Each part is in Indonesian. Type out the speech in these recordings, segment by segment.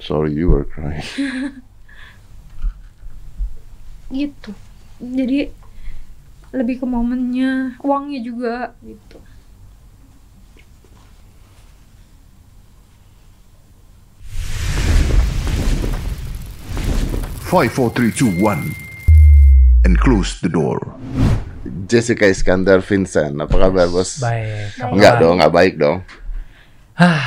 Sorry you were crying. gitu jadi lebih ke momennya uangnya juga gitu Five, four, three, two, one, and close the door. Jessica Iskandar Vincent, apa kabar bos? Baik. Enggak dong, nggak baik dong. Ah,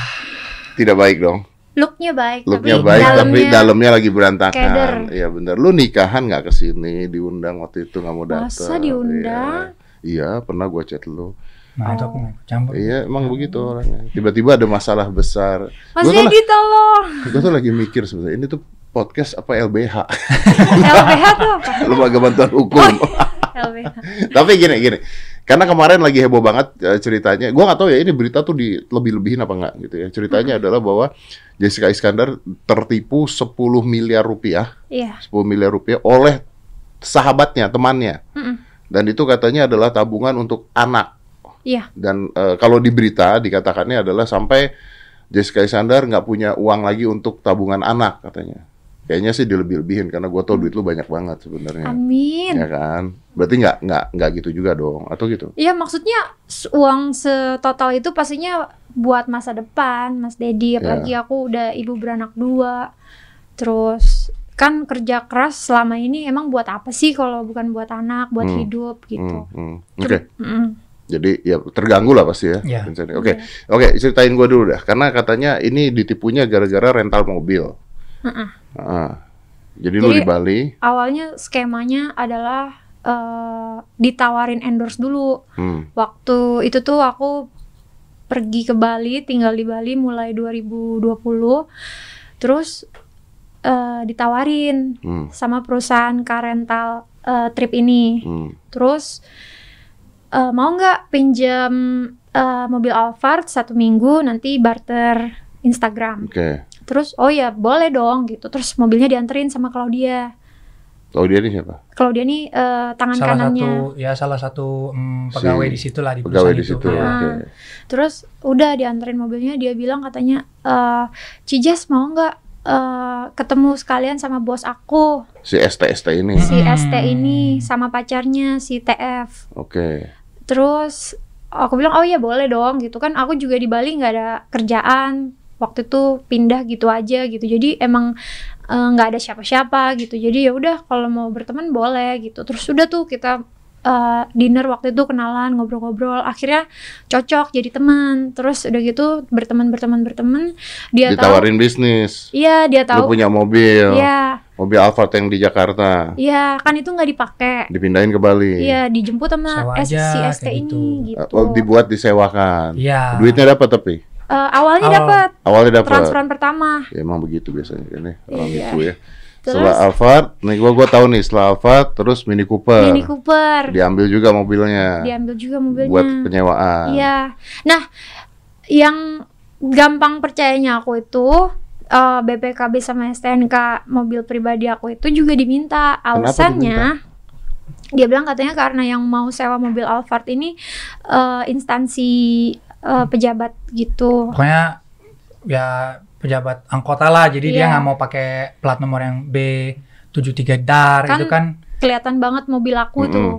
Tidak baik dong. Looknya baik Looknya tapi baik, tapi dalamnya dalamnya lagi berantakan. Iya bener. Lu nikahan nggak ke sini? Diundang waktu itu nggak mau datang. Masa diundang? Iya, iya, pernah gue chat lu. nah itu aku campur. Iya, emang begitu orangnya. Tiba-tiba ada masalah besar. Mas Gua Dedi tolong gue tuh lagi mikir sebenarnya ini tuh podcast apa LBH, LBH tuh apa lembaga bantuan hukum. LBH Tapi gini gini, karena kemarin lagi heboh banget eh, ceritanya. Gua nggak tahu ya ini berita tuh di lebih-lebihin apa enggak gitu ya. Ceritanya adalah bahwa Jessica Iskandar tertipu 10 miliar rupiah, iya 10 miliar rupiah oleh sahabatnya, temannya. Mm-mm. Dan itu katanya adalah tabungan untuk anak. iya Dan eh, kalau di berita dikatakannya adalah sampai Jessica Iskandar nggak punya uang lagi untuk tabungan anak katanya. Kayaknya sih dilebih-lebihin karena gua tau duit lu banyak banget sebenarnya. amin Ya kan? Berarti nggak nggak nggak gitu juga dong, atau gitu? Iya maksudnya uang setotal itu pastinya buat masa depan Mas Dedi apalagi aku udah ibu beranak dua terus kan kerja keras selama ini emang buat apa sih kalau bukan buat anak buat Hmm. hidup gitu Hmm, hmm. Oke, Mm-mm. jadi ya terganggu lah pasti ya. Iya. Oke, oke ceritain gua dulu dah, karena katanya ini ditipunya gara-gara rental mobil. Mm-mm. Ah. Jadi, lu Jadi- di Bali, awalnya skemanya adalah eh, ditawarin endorse dulu hmm, waktu itu tuh aku pergi ke Bali tinggal di Bali mulai 2020 terus eh, ditawarin hmm, sama perusahaan car rental eh, trip ini. Hmm. terus eh, mau nggak pinjam eh, mobil Alphard satu minggu nanti barter Instagram. Oke. terus oh ya boleh dong gitu. Terus mobilnya dianterin sama Claudia Tahu dia ini siapa? Claudia nih eh, tangan salah kanannya satu ya salah satu mm, pegawai Si di situ lah di Pegawai perusahaan di itu. situ. Ya. Oke. Terus udah dianterin mobilnya dia bilang katanya eh Cijas mau nggak eh, ketemu sekalian sama bos aku Si ST ST ini. si Hmm. ST ini sama pacarnya si TF. Oke. Terus aku bilang oh iya boleh dong gitu kan aku juga di Bali nggak ada kerjaan waktu itu pindah gitu aja gitu jadi emang eh, nggak ada siapa-siapa gitu jadi ya udah kalau mau berteman boleh gitu terus udah tuh kita eh, dinner waktu itu kenalan ngobrol-ngobrol akhirnya cocok jadi teman terus udah gitu berteman berteman berteman dia tahu Ditawarin bisnis. iya dia Lu tahu punya mobil. iya Mobil Alphard yang di Jakarta. iya kan itu nggak dipakai Dipindahin ke Bali. iya dijemput sama S- si aja, ST kayak ini Eh, gitu Oh, dibuat disewakan. Iya. Duitnya dapat tapi. Eh, awalnya Awal. dapat Awalnya dapat. transferan pertama Ya, emang begitu biasanya kan ya. Orang Iya. itu ya. Terus- Setelah Alphard, nih gua gua tahu nih setelah Alphard terus Mini Cooper. Mini Cooper Diambil juga mobilnya. diambil juga mobilnya Buat penyewaan. iya nah yang gampang percayanya aku itu eh, BPKB sama STNK mobil pribadi aku itu juga diminta alasannya dia bilang katanya karena yang mau sewa mobil Alphard ini eh, instansi eh, pejabat gitu Pokoknya ya pejabat anggota lah, jadi dia Iya. nggak mau pakai plat nomor yang B73 dar Kan itu kan kelihatan banget mobil aku Mm-mm. tuh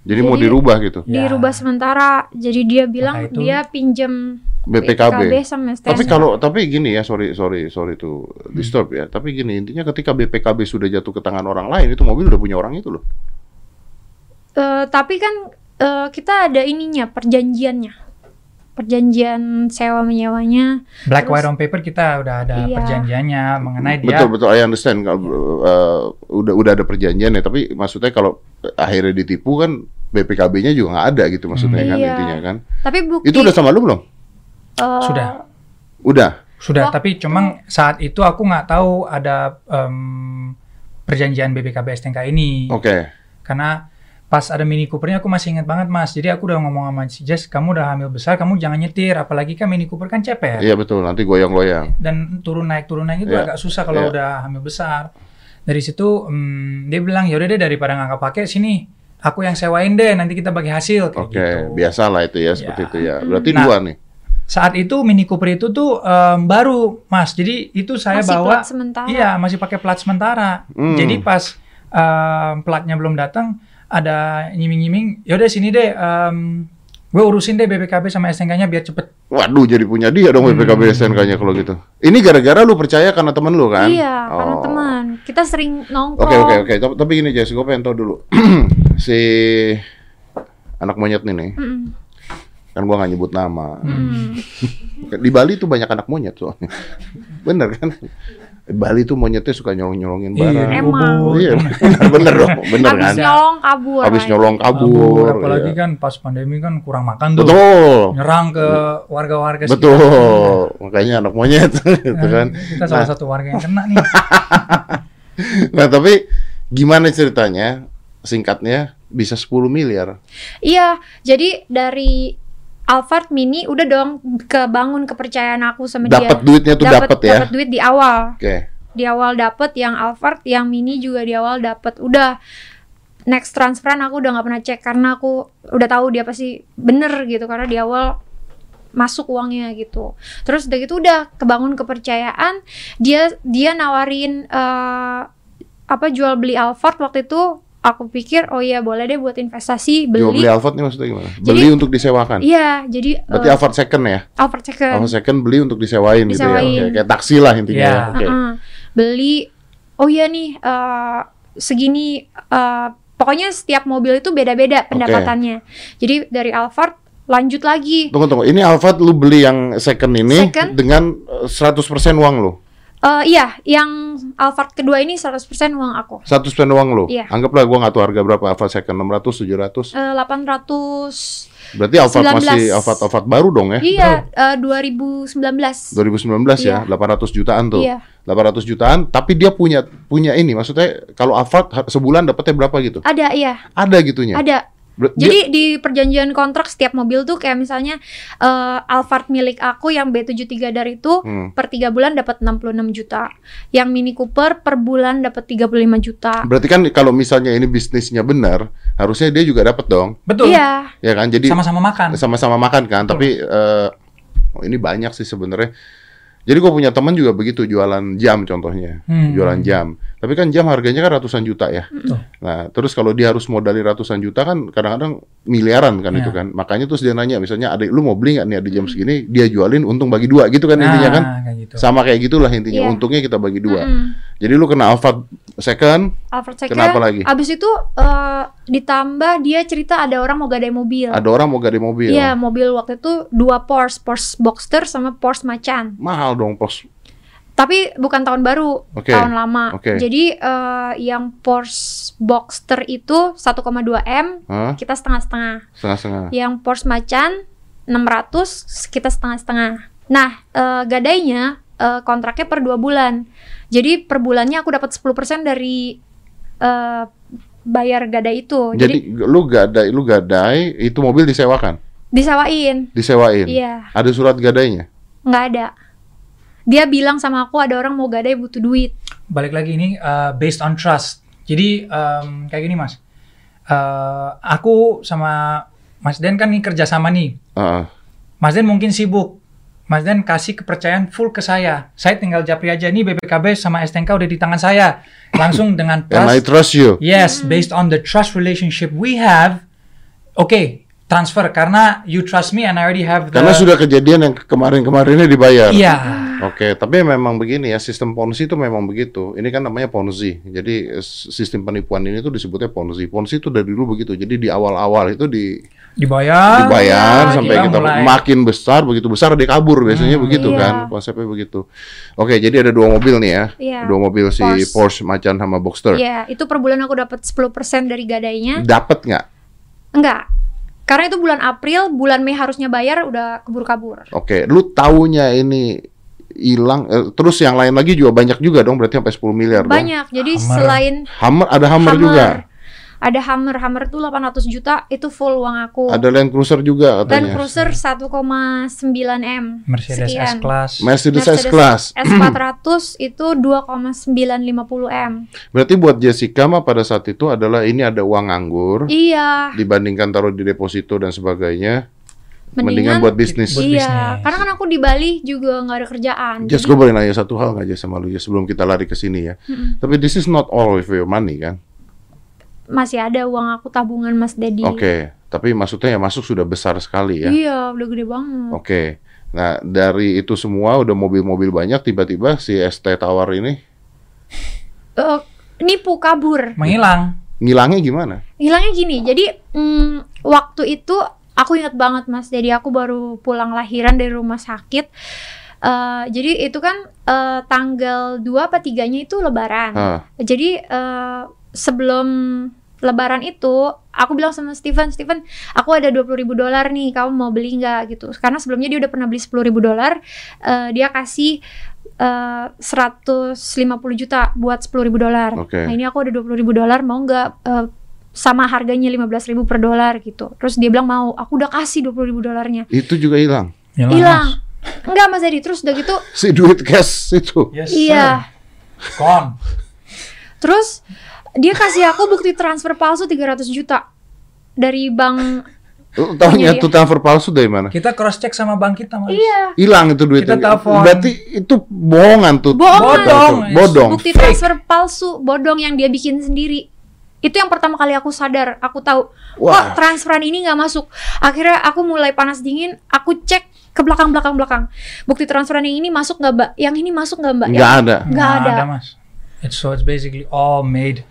Jadi, mau Jadi- dirubah gitu. Ya. dirubah sementara jadi dia bilang itu- dia pinjem BPKB. sama STNK Tapi kalau tapi gini ya, sorry sorry sorry Hmm. disturb ya. Tapi gini intinya ketika BPKB sudah jatuh ke tangan orang lain itu mobil udah punya orang itu loh. Eh, tapi kan eh, kita ada ininya perjanjiannya perjanjian sewa menyewanya black Terus- white on paper kita udah ada Iya. perjanjiannya mengenai dia Betul betul I understand kalau uh, udah udah ada perjanjian ya, tapi maksudnya kalau akhirnya ditipu kan BPKB-nya juga nggak ada gitu maksudnya kan Iya. intinya kan. tapi bukti Itu udah sama lu belum? eh, Sudah. Udah. sudah Waktu- tapi cuma saat itu aku nggak tahu ada em, perjanjian BPKB STNK ini Oke. karena pas ada Mini Coopernya aku masih ingat banget mas jadi aku udah ngomong sama si Jess kamu udah hamil besar kamu jangan nyetir apalagi kan Mini Cooper kan cepet Iya betul, nanti goyang-goyang. dan turun naik turun naik itu Iya. agak susah kalau Iya. udah hamil besar dari situ em, dia bilang yaudah deh daripada nggak pakai sini aku yang sewain deh nanti kita bagi hasil kayak Oke, gitu. biasa lah itu ya seperti Ya. itu ya. Berarti Nah, dua nih. saat itu Mini Cooper itu tuh em, baru, Mas. Jadi itu saya Masih bawa plat sementara. Iya, masih pakai plat sementara. Hmm. Jadi pas em, platnya belum datang, ada nyiming-nyiming, yaudah sini deh, em, gue urusin deh BPKB sama STNK-nya biar cepet. Waduh, jadi punya dia dong BPKB Hmm. STNK-nya kalau gitu. Ini gara-gara lu percaya karena temen lu kan? Iya, karena Oh. teman. Kita sering Oke nongkrong. oke oke. Tapi, tapi gini Jess, gue pengen tahu dulu si anak monyet nih nih. Mm-mm. Kan gua nggak nyebut nama. Mm. Di Bali tuh banyak anak monyet soalnya. Bener kan? Bali tuh monyetnya suka nyolong-nyolongin barang. Emang. Oh, iya, bener, bener dong, bener Habis kan? nyolong kabur. Habis nyolong kabur. apalagi iya. kan pas pandemi kan kurang makan tuh. Betul. Nyerang ke warga-warga Betul. Makanya anak monyet gitu Nah, kan. Kita salah satu warga yang kena nih. Nah, tapi gimana ceritanya? Singkatnya bisa 10 miliar. Iya, jadi dari Alphard Mini udah dong kebangun kepercayaan aku sama dia. Dapat duitnya tuh dapat ya. Dapat duit di awal. Oke. Di awal dapat yang Alphard, yang Mini juga di awal dapat. Udah next transferan aku udah nggak pernah cek karena aku udah tahu dia pasti bener gitu karena di awal masuk uangnya gitu. Terus udah gitu udah kebangun kepercayaan. Dia dia nawarin eh, apa jual beli Alphard waktu itu aku pikir oh iya boleh deh buat investasi Jual beli beli. Alphard nih maksudnya gimana? Jadi- beli untuk disewakan. Iya, jadi Berarti eh, Alphard second ya? Alphard second. Alphard second beli untuk disewain, gitu ya. Disewain. Oke, Kayak taksi lah intinya. Iya. ya. Oke. Heeh. Beli oh iya nih eh, segini eh, pokoknya setiap mobil itu beda-beda pendapatannya. Jadi dari Alphard lanjut lagi. Tunggu tunggu. Ini Alphard lu beli yang second ini Second. dengan eh, 100% uang lu. Eh, iya, yang Alphard kedua ini 100% uang aku. 100% uang lu. Iya. Anggaplah gua nggak tahu harga berapa Alphard second 600 700. Eh, 800 Berarti Alphard 19. masih Alphard Alphard baru dong ya? Iya, eh, 2019. 2019 ya, Iya. 800 jutaan tuh. Iya. 800 jutaan, tapi dia punya punya ini, maksudnya kalau Alphard ha- sebulan dapatnya berapa gitu? Ada, iya, Ada gitunya. ada. Jadi di perjanjian kontrak setiap mobil tuh kayak misalnya eh, Alphard milik aku yang B73 dari itu Hmm. per tiga bulan dapat 66 juta. Yang Mini Cooper per bulan dapat 35 juta. berarti kan kalau misalnya ini bisnisnya benar, harusnya dia juga dapat dong, Betul. Iya, ya kan? Jadi Sama-sama makan. sama-sama makan kan, tapi eh, oh, ini banyak sih sebenarnya. Jadi gue punya teman juga begitu jualan jam contohnya, Hmm. jualan jam. Tapi kan jam harganya kan ratusan juta ya. Betul. Nah, terus kalau dia harus modali ratusan juta kan kadang-kadang miliaran kan Iya. itu kan. Makanya terus dia nanya misalnya adik lu mau beli nggak nih ada jam segini, dia jualin untung bagi dua gitu kan intinya kan. Nah, kayak gitu. Sama kayak gitulah intinya, Iya. untungnya kita bagi dua. Mm-mm. Jadi lu kena Alphard second, Alphard second. Kenapa lagi? Abis itu eh, ditambah dia cerita ada orang mau gadai mobil. ada orang mau gade mobil. Iya, mobil waktu itu dua Porsche, Porsche Boxster sama Porsche Macan. Mahal dong pos. Tapi bukan tahun baru, Oke, tahun lama. oke. Jadi eh, yang Porsche Boxster itu 1,2 M, Hah? kita setengah-setengah. Setengah-setengah. Yang Porsche Macan 600, kita setengah-setengah. Nah, eh, gadainya eh, kontraknya per dua bulan. Jadi per bulannya aku dapat 10% dari eh, bayar gadai itu. Jadi, Jadi lu gadai, lu gadai itu mobil disewakan, disewain. disewain. Iya, Ada surat gadainya. nggak ada. Dia bilang sama aku ada orang mau gadai butuh duit. Balik lagi ini uh, based on trust. Jadi um, kayak gini mas. Uh, aku sama Mas Den kan nih kerja sama nih. Heeh. Mas Den mungkin sibuk. Mas Den kasih kepercayaan full ke saya. Saya tinggal japri aja nih BPKB sama STNK udah di tangan saya. Langsung dengan And I trust. trust you. Yes, based on the trust relationship we have. Oke, transfer karena you trust me and I already have the. Karena sudah kejadian yang kemarin-kemarinnya dibayar. Iya. Oke, tapi memang begini ya, sistem Ponzi itu memang begitu. Ini kan namanya Ponzi. Jadi eh, sistem penipuan ini tuh disebutnya Ponzi. Ponzi itu dari dulu begitu. Jadi di awal-awal itu di Dibayar. dibayar iya, sampai kita mulai. makin besar, begitu besar dia kabur biasanya Hmm, begitu iya. kan. Konsepnya begitu. Oke, jadi ada dua mobil nih ya. Iya. Dua mobil si Porsche. Porsche, Macan sama Boxster. Iya, itu per bulan aku dapat 10% dari gadainya. Dapat nggak? Enggak. Karena itu bulan April, bulan Mei harusnya bayar udah kebur-kabur. Oke, lu taunya ini hilang eh, terus yang lain lagi juga banyak juga dong berarti sampai 10 miliar dong. Banyak. Jadi Hammer. selain Hammer ada Hammer, juga. ada Hammer, Hammer tuh 800 juta, itu full uang aku. Ada Land Cruiser juga Dan katanya. Cruiser 1,9 M. Mercedes Sekian. S-Class. Mercedes S-Class. S400 itu 2,950 M. Berarti buat Jessica mah pada saat itu adalah ini ada uang nganggur Iya. dibandingkan taruh di deposito dan sebagainya. Mendingan buat bisnis. Buat iya, bisnis. karena kan aku di Bali juga nggak ada kerjaan. Just gue boleh nanya satu hal nggak aja sama lu ya sebelum kita lari ke sini ya. Mm-mm. Tapi this is not all of your money kan? masih ada uang aku tabungan Mas Dedi. Oke, tapi maksudnya ya masuk sudah besar sekali ya. Iya, udah gede banget. Oke. Nah, dari itu semua udah mobil-mobil banyak tiba-tiba si ST Tower ini Eh, nipu kabur. Menghilang. ngilangnya gimana? Hilangnya gini, jadi mm, waktu itu aku ingat banget Mas, jadi aku baru pulang lahiran dari rumah sakit. Eh, jadi itu kan eh, tanggal 2 apa 3-nya itu lebaran. Ah, Jadi eh, sebelum lebaran itu aku bilang sama Steven, Steven, aku ada 20.000 ribu dolar nih, kamu mau beli nggak gitu? Karena sebelumnya dia udah pernah beli 10.000 ribu dolar, eh, dia kasih eh, 150 juta buat 10.000 ribu dolar. Oke. Nah ini aku ada 20.000 ribu dolar, mau nggak eh, sama harganya 15.000 ribu per dolar gitu? Terus dia bilang mau, aku udah kasih 20.000 ribu dolarnya. itu juga hilang. Hilang. Hilang. Enggak Mas Edi, terus udah gitu, Si duit cash itu. Yes, iya. Gone. Terus dia kasih aku bukti transfer palsu 300 juta dari bank. Tahunya Iya, tuh transfer palsu dari mana? Kita cross check sama bank kita, Mas. Iya, Hilang itu duitnya. Kita telepon. Berarti itu bohongan tuh. Bohongan. Bodong. Bodong. bukti transfer palsu bodong yang dia bikin sendiri. Itu yang pertama kali aku sadar, aku tahu, Wah. kok transferan ini nggak masuk. Akhirnya aku mulai panas dingin, aku cek ke belakang belakang belakang. Bukti transferan yang ini masuk nggak mbak? Yang ini masuk nggak mbak? Nggak ada. Nggak ada. Mas. It's so it's basically all made.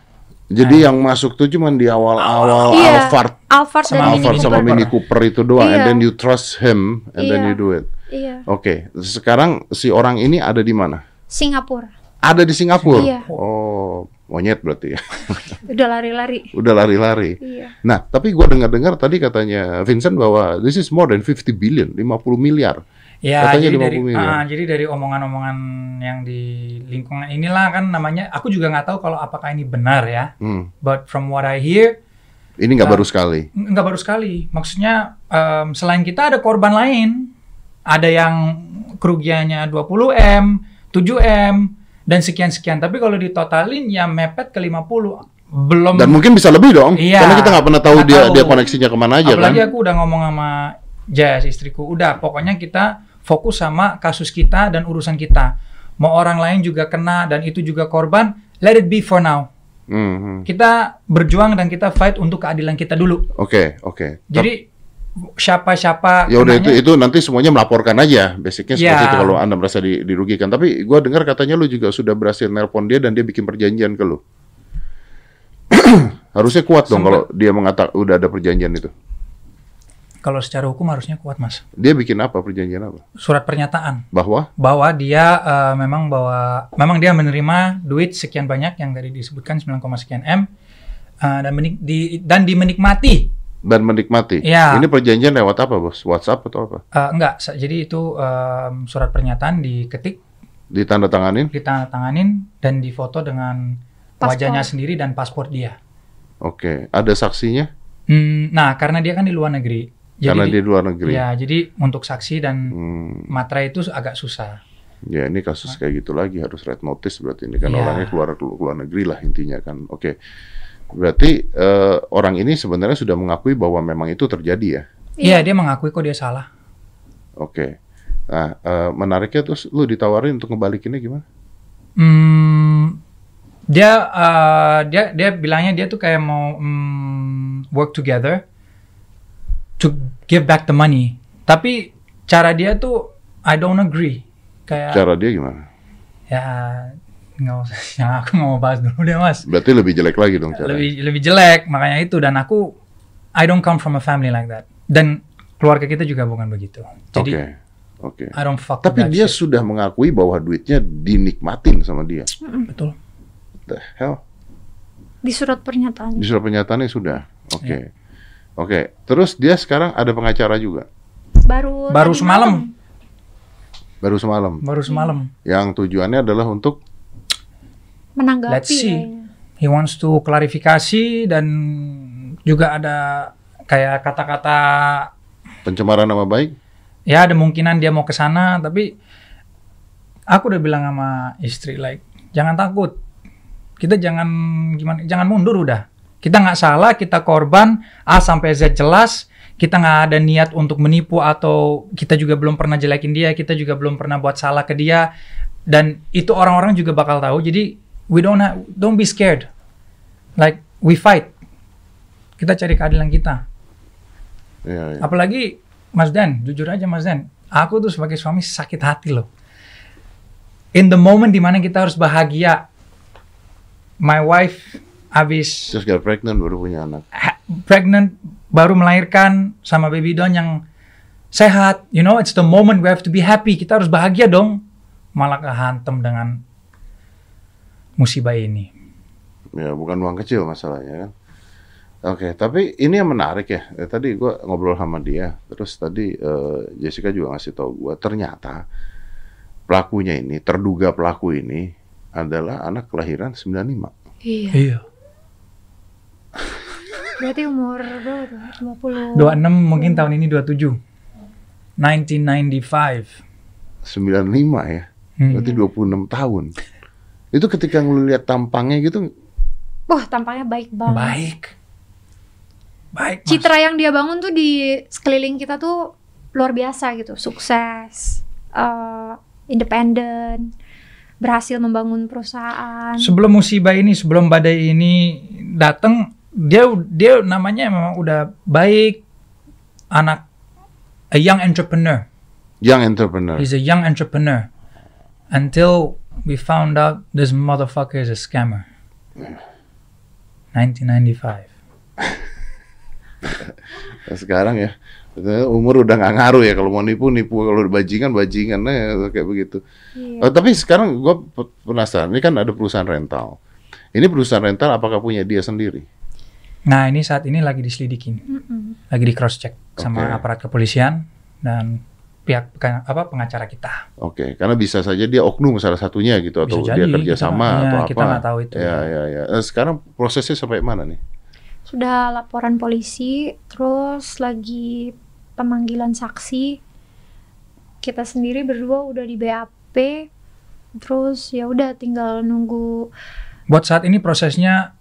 Jadi yang masuk tuh cuman di awal-awal Iya. Alphard, Alphard dan Sama Mini Alphard Cooper. sama Mini Cooper itu doang, and Iya. then you trust him, and then Iya. you do it. Iya, Oke, sekarang si orang ini ada di mana? Singapura. Ada di Singapura. Iya. Oh, monyet berarti ya. Udah lari-lari. Udah lari-lari. Iya. Nah, tapi gua dengar-dengar tadi katanya Vincent bahwa this is more than 50 billion, 50 miliar. Ya, Katanya jadi 50 dari miliar. ah, jadi dari omongan-omongan yang di lingkungan inilah kan namanya. Aku juga nggak tahu kalau apakah ini benar ya. Hmm. But from what I hear, Ini nggak Ah. baru sekali. nggak baru sekali. Maksudnya em, selain kita ada korban lain, ada yang kerugiannya 20 m, 7 m, dan sekian sekian. Tapi kalau ditotalin ya mepet ke 50. Belum. Dan mungkin bisa lebih dong, Iya. karena kita nggak pernah tahu dia tahu. dia koneksinya ke mana aja kan. Apalagi aku udah ngomong sama Jazz istriku, udah pokoknya kita fokus sama kasus kita dan urusan kita. Mau orang lain juga kena dan itu juga korban, let it be for now. Hmm, hmm. Kita berjuang dan kita fight untuk keadilan kita dulu. Oke, oke. Jadi siapa-siapa ya udah itu itu nanti semuanya melaporkan aja. Basicnya seperti Ya. itu kalau anda merasa di- dirugikan. Tapi gua dengar katanya lu juga sudah berhasil nelpon dia dan dia bikin perjanjian ke lu. Harusnya kuat dong kalau dia mengatakan udah ada perjanjian itu. Kalau secara hukum harusnya kuat mas. dia bikin apa? Perjanjian apa? Surat pernyataan. Bahwa? Bahwa dia eh, memang bahwa memang dia menerima duit sekian banyak yang tadi disebutkan 9, sekian m eh, dan menik- di, dan dimenikmati dan menikmati. Iya. ini perjanjian lewat apa bos? WhatsApp atau apa? Eh, enggak, jadi itu em, surat pernyataan diketik, ditandatanganin? Ditandatanganin dan difoto dengan Paspor. wajahnya sendiri dan paspor dia. oke ada saksinya? Hmm, nah, karena dia kan di luar negeri, karena jadi dia di luar negeri. Ya jadi untuk saksi dan Hmm, materai itu agak susah. ya ini kasus kayak gitu lagi harus red notice berarti ini kan Iya. orangnya keluar keluar negeri lah intinya kan. Oke berarti eh, orang ini sebenarnya sudah mengakui bahwa memang itu terjadi ya Iya, dia mengakui kok dia salah. oke nah eh, menariknya terus lu ditawarin untuk ngebalikinnya gimana Hmm, dia eh, dia dia bilangnya dia tuh kayak mau hmm, work together to give back the money. Tapi cara dia tuh I don't agree. Kayak cara dia gimana ya nggak usah. Yang aku nggak mau bahas dulu deh mas. Berarti lebih jelek lagi dong cara lebih lebih jelek makanya itu. Dan aku I don't come from a family like that. Dan keluarga kita juga bukan begitu. Oke jadi oke I don't fuck tapi dia shit. sudah mengakui bahwa duitnya dinikmatin sama dia. Betul. The hell? Di surat pernyataan. di surat pernyataannya sudah. Oke. Oke terus dia sekarang ada pengacara juga? Baru baru semalam. malam. baru semalam. Baru semalam. Yang tujuannya adalah untuk menanggapi Let's see. he wants to klarifikasi dan juga ada kayak kata-kata pencemaran nama baik? Ya ada kemungkinan dia mau ke sana tapi aku udah bilang sama istri like jangan takut. Kita jangan gimana jangan mundur udah. Kita nggak salah kita korban A sampai Z jelas. Kita nggak ada niat untuk menipu atau kita juga belum pernah jelekin dia, kita juga belum pernah buat salah ke dia. Dan itu orang-orang juga bakal tahu. Jadi we don't ha- don't be scared. Like we fight. Kita cari keadilan kita. Iya, iya. Apalagi Mas Dan, jujur aja Mas Dan, aku tuh sebagai suami sakit hati loh. In the moment di mana kita harus bahagia, my wife habis Terus get pregnant baru punya anak. pregnant, baru melahirkan sama baby don yang sehat, you know, it's the moment we have to be happy. Kita harus bahagia dong. Malah kehantem dengan musibah ini. Ya, bukan uang kecil masalahnya kan. Oke, tapi ini yang menarik ya. Eh, tadi gua ngobrol sama dia, terus tadi eh, Jessica juga ngasih tahu gua ternyata pelakunya ini, terduga pelaku ini adalah anak kelahiran 95. Iya. Iya. Berarti umur berapa tuh? 50. 26 mungkin tahun ini 27. 1995. 95 ya. Hmm. Berarti 26 tahun. Itu ketika ngelihat tampangnya gitu Wah, tampaknya baik banget. Baik. Baik. Mas. Citra yang dia bangun tuh di sekeliling kita tuh luar biasa gitu. Sukses, eh, independen, berhasil membangun perusahaan. sebelum musibah ini, sebelum badai ini datang, dia dia namanya memang udah baik, anak a young entrepreneur. young entrepreneur. He's a young entrepreneur. Until we found out this motherfucker is a scammer. 1995. Nah, sekarang ya umur udah nggak ngaruh ya kalau mau nipu nipu kalau bajingan bajingan ya kayak begitu. Iya. Oh, tapi sekarang gue penasaran ini kan ada perusahaan rental. Ini perusahaan rental apakah punya dia sendiri? Nah ini saat ini lagi diselidikin, Mm-mm. lagi di cross check sama Oke. aparat kepolisian dan pihak peka- apa pengacara kita. Oke, karena bisa saja dia oknum salah satunya gitu atau Bisa dia jadi, kerja kita sama nggak- atau apa. kita nggak tahu itu. Ya, ya, ya. Eh, Sekarang prosesnya sampai mana nih? Sudah laporan polisi, terus lagi pemanggilan saksi. Kita sendiri berdua udah di BAP. Terus ya udah tinggal nunggu Buat saat ini prosesnya,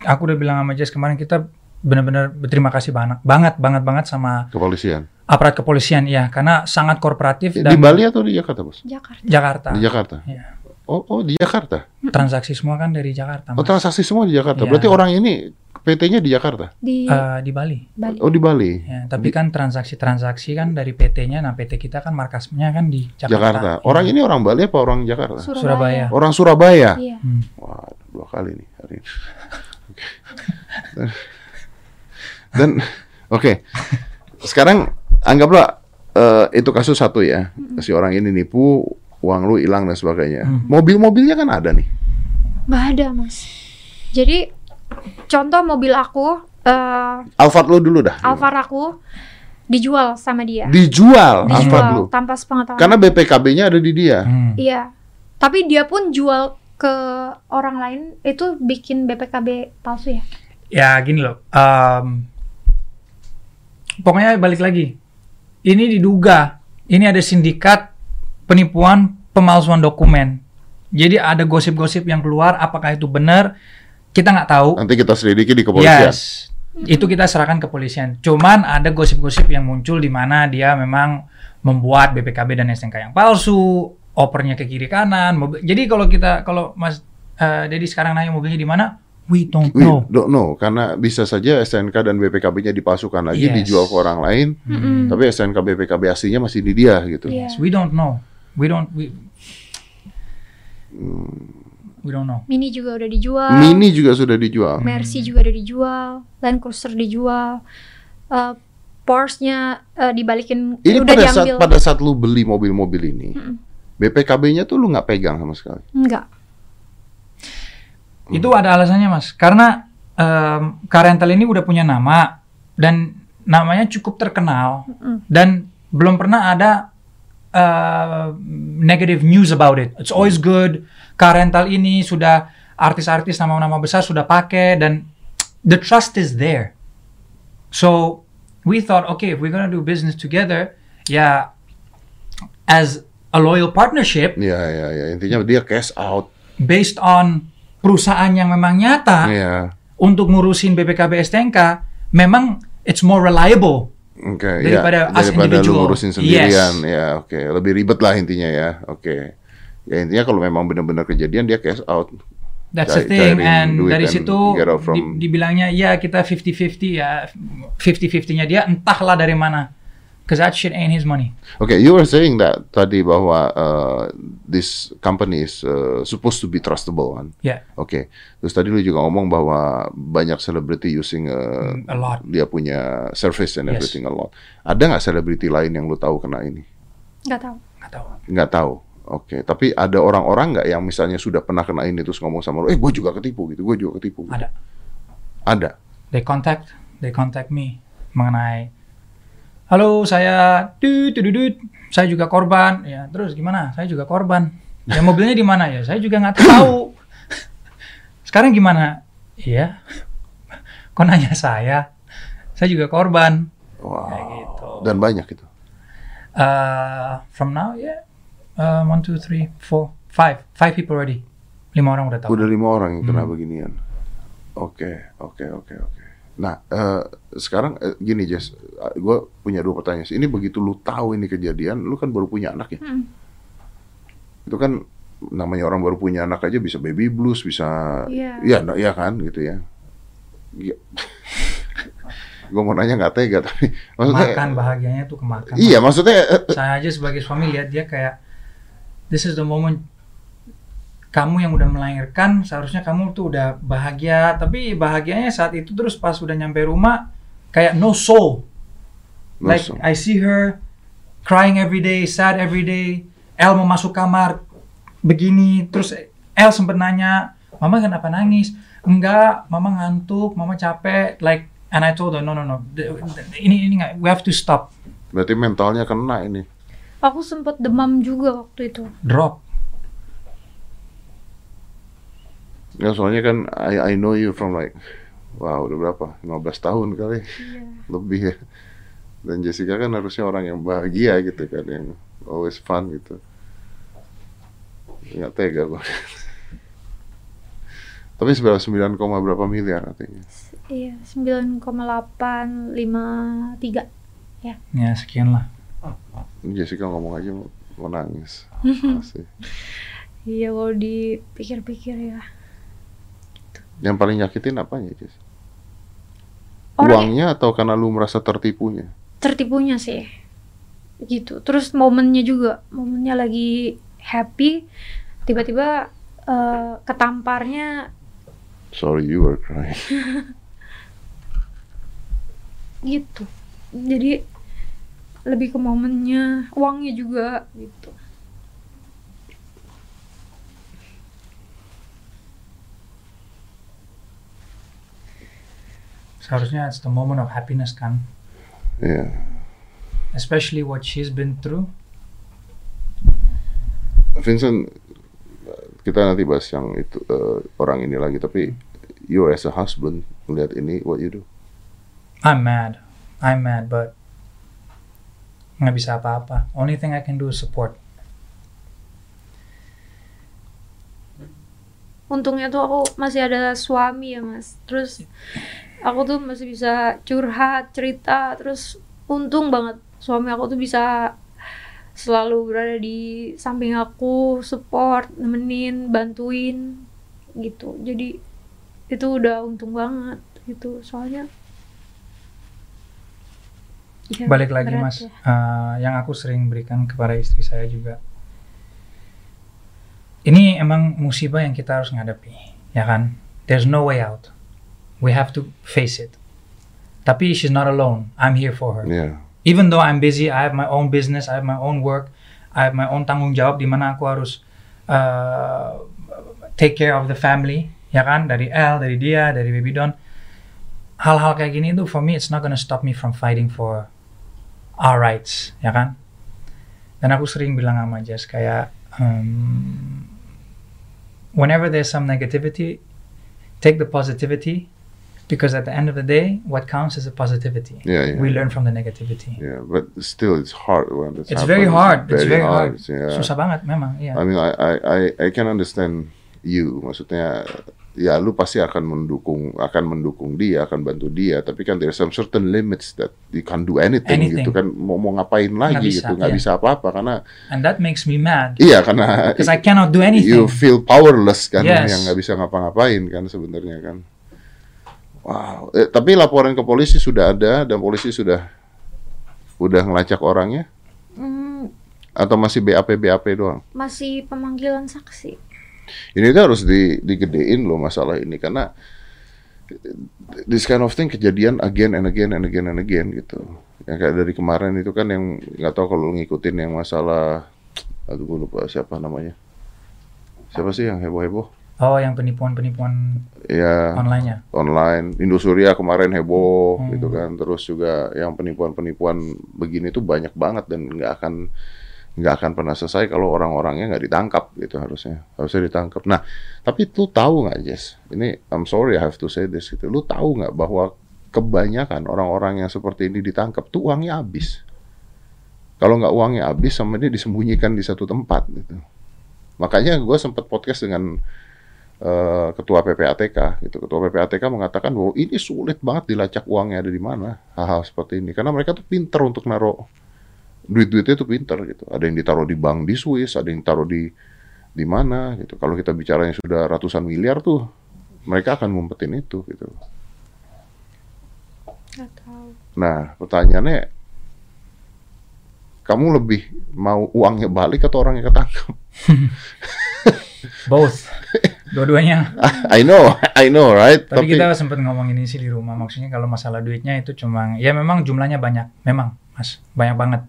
aku udah bilang sama Jess kemarin kita benar-benar berterima kasih banget, banget, banget, banget sama Kepolisian. Aparat kepolisian ya, karena sangat kooperatif Di dan Bali atau di Jakarta, Bos? Jakarta. Jakarta. Di Jakarta. Iya. Oh, oh di Jakarta. Transaksi semua kan dari Jakarta. Oh, transaksi semua di Jakarta. Iya. Berarti orang ini PT-nya di Jakarta. Di Eh, di Bali. Bali. Oh, di Bali. Ya, tapi kan transaksi-transaksi kan dari PT-nya, nah PT kita kan markasnya kan di Jakarta. Jakarta. Orang ini orang Bali apa orang Jakarta? Surabaya. Orang Surabaya. Iya. Hmm. Wah, dua kali nih hari ini. Oke. Dan oke. Sekarang anggaplah eh, itu kasus satu ya. Si orang ini nipu, uang lu hilang dan sebagainya. Hmm. Mobil-mobilnya kan ada nih. Nggak ada, Mas. Jadi contoh mobil aku eh Alphard lu dulu dah. Alphard aku dijual sama dia. Dijual Alphard lu. Dijual tanpa sepengetahuan. Karena BPKB-nya ada di dia. Hmm. Iya. Tapi dia pun jual ke orang lain itu bikin BPKB palsu ya. Ya gini loh. em, pokoknya balik lagi. Ini diduga. Ini ada sindikat penipuan pemalsuan dokumen. Jadi ada gosip-gosip yang keluar. Apakah itu benar? Kita nggak tahu. Nanti kita selidiki di kepolisian. Yes. Itu kita serahkan ke polisian. Cuman ada gosip-gosip yang muncul di mana dia memang membuat BPKB dan STNK yang palsu, opernya ke kiri kanan. mobil- Jadi kalau kita kalau Mas eh, Dedi sekarang nanya mobilnya di mana, we don't We know. don't know karena bisa saja STNK dan BPKB-nya dipalsukan lagi Yes. dijual ke orang lain, Mm-mm. tapi STNK BPKB aslinya masih di dia gitu. Iya. We don't know. We don't we we don't know. Mini juga udah dijual. Mini juga sudah dijual. Mercy juga udah dijual. Land Cruiser dijual. Eh, Porsche-nya eh, dibalikin Ini udah pada saat pada saat lu beli mobil-mobil ini, Mm-mm. BPKB-nya tuh lu nggak pegang sama sekali. Enggak. Itu ada alasannya, Mas. Karena em, car rental ini udah punya nama dan namanya cukup terkenal Mm-mm. dan belum pernah ada uh, negative news about it. It's always good. Car rental ini sudah artis-artis nama-nama besar sudah pakai dan the trust is there. So we thought, okay, if we're gonna do business together, ya as a loyal partnership Iya, iya, iya. Intinya dia cash out. based on perusahaan yang memang nyata Iya. untuk ngurusin BPKB STNK, memang it's more reliable. Oke, Daripada ya, us daripada lu individual. ngurusin sendirian, ya, oke, lebih ribet lah intinya ya, oke. Ya intinya kalau memang benar-benar kejadian dia cash out. That's the thing and dari and situ from- di- dibilangnya ya kita 50-50 ya 50-50-nya dia entahlah dari mana. Cause that shit ain't his money. Oke, you were saying that tadi bahwa uh, this company is uh, supposed to be trustable kan? Ya, Oke, terus tadi lu juga ngomong bahwa banyak celebrity using uh, Mm, a lot. dia punya service and Yes. everything a lot. Ada nggak selebriti lain yang lu tahu kena ini? nggak tahu nggak tahu. Nggak tahu. Oke, tapi ada orang-orang nggak yang misalnya sudah pernah kena ini terus ngomong sama lu, eh gue juga ketipu gitu, gue juga ketipu. Gitu. Ada. Ada. They contact, they contact me mengenai Halo, saya dut dut dut, saya juga korban. Ya, terus gimana? Saya juga korban. Ya mobilnya di mana ya? Saya juga nggak tahu. Sekarang gimana? Iya. Kok nanya saya? Saya juga korban. Wow. Kayak gitu. Dan banyak itu. Uh, from now, yeah. Uh, one, two, three, four, five. Five people already. Lima orang udah tahu. Udah lima orang yang kena Hmm. beginian. Oke, oke, oke, oke. Nah, eh, sekarang eh, gini Jess, gue punya dua pertanyaan. Ini begitu lu tahu ini kejadian, lu kan baru punya anak ya? Hmm. Itu kan namanya orang baru punya anak aja bisa baby blues, bisa, Iya. iya, nah, iya kan, gitu ya. gue mau nanya nggak tega tapi maksudnya, Makan bahagianya tuh kemakan. iya maksudnya eh, eh, saya aja sebagai suami lihat dia kayak this is the moment kamu yang udah melahirkan seharusnya kamu tuh udah bahagia. Tapi bahagianya saat itu terus pas udah nyampe rumah kayak no soul. No, like so- I see her crying every day sad every day. El mau masuk kamar begini terus El sempet nanya mama kenapa nangis? Enggak mama ngantuk mama capek. Like and I told her no no no. The- the- ini ini nggak we have to stop. Berarti mentalnya kena ini. aku sempet demam juga waktu itu. Drop Ya soalnya kan I, I know you from like wow udah berapa 15 tahun kali lebih ya. Dan Jessica kan harusnya orang yang bahagia gitu kan yang always fun gitu. Nggak tega gue. Tapi seberapa 9, koma berapa miliar artinya. iya 9,853 ya sekian lah Ini Jessica ngomong aja mau, mau nangis. Iya kalau dipikir-pikir ya Yang paling nyakitin apanya Jess? Orang Uangnya atau karena lu merasa tertipunya? tertipunya sih gitu terus momennya juga momennya lagi happy tiba-tiba eh, ketamparnya Sorry you were crying. gitu jadi lebih ke momennya uangnya juga gitu seharusnya it's the moment of happiness kan Iya. especially what she's been through Vincent, kita nanti bahas yang itu eh, orang ini lagi. Tapi you as a husband melihat ini, what you do? I'm mad I'm mad but nggak bisa apa-apa only thing I can do is support untungnya tuh aku masih ada suami ya mas terus aku tuh masih bisa curhat cerita terus untung banget suami aku tuh bisa selalu berada di samping aku support nemenin bantuin gitu. Jadi itu udah untung banget gitu. Soalnya ya, balik lagi berat mas. ya. eh, yang aku sering berikan kepada istri saya juga. Ini emang musibah yang kita harus ngadapi ya kan? There's no way out we have to face it tapi she's not alone I'm here for her Yeah. even though I'm busy, I have my own business, I have my own work, I have my own tanggung jawab di mana aku harus uh, take care of the family, ya kan? Dari El, dari dia, dari Baby Don. Hal-hal kayak gini tuh for me it's not gonna stop me from fighting for our rights, ya kan? Dan aku sering bilang sama Jess kayak um, whenever there's some negativity, take the positivity because at the end of the day, what counts is the positivity Yeah, yeah. we learn from the negativity. Yeah, but still it's hard when it's, It's very hard. It's very hard. Yeah. Susah banget memang, iya. I mean, I, I, I, can understand you. Maksudnya ya lu pasti akan mendukung akan mendukung dia akan bantu dia tapi kan there's some certain limits that you can't do anything, Anything. gitu kan mau mau ngapain lagi bisa, gitu nggak iya. bisa apa-apa karena And that makes me mad iya karena because I cannot do anything. you feel powerless kan Yes. yang nggak bisa ngapa-ngapain kan sebenarnya kan wow Eh, tapi laporan ke polisi sudah ada dan polisi sudah udah ngelacak orangnya Hmm, atau masih BAP BAP doang masih pemanggilan saksi. ini tuh harus di, digedein loh masalah ini karena this kind of thing kejadian again and again and again and again gitu. Yang kayak dari kemarin itu kan yang nggak tahu kalau ngikutin yang masalah aduh gue lupa siapa namanya. Siapa sih yang heboh-heboh? Oh, yang penipuan-penipuan Ya online-nya. online Indosuria kemarin heboh Hmm. gitu kan. Terus juga yang penipuan-penipuan begini tuh banyak banget dan nggak akan nggak akan pernah selesai kalau orang-orangnya nggak ditangkap gitu harusnya harusnya ditangkap. Nah tapi lu tahu nggak Jess? Ini I'm sorry I have to say this gitu. Lu tahu nggak bahwa kebanyakan orang-orang yang seperti ini ditangkap tuh uangnya habis. Kalau nggak uangnya habis sama dia disembunyikan di satu tempat gitu. Makanya gue sempat podcast dengan eh, ketua PPATK gitu. Ketua PPATK mengatakan bahwa ini sulit banget dilacak uangnya ada di mana hal-hal seperti ini karena mereka tuh pinter untuk naruh duit-duitnya tuh pinter gitu. Ada yang ditaruh di bank di Swiss, ada yang taruh di di mana gitu. Kalau kita bicaranya sudah ratusan miliar tuh mereka akan ngumpetin itu gitu. Nah, pertanyaannya kamu lebih mau uangnya balik atau orangnya ketangkep? Both. Dua-duanya. I know, I know, right? Tapi, kita sempat ngomong ini sih di rumah. Maksudnya kalau masalah duitnya itu cuma ya memang jumlahnya banyak, memang mas banyak banget.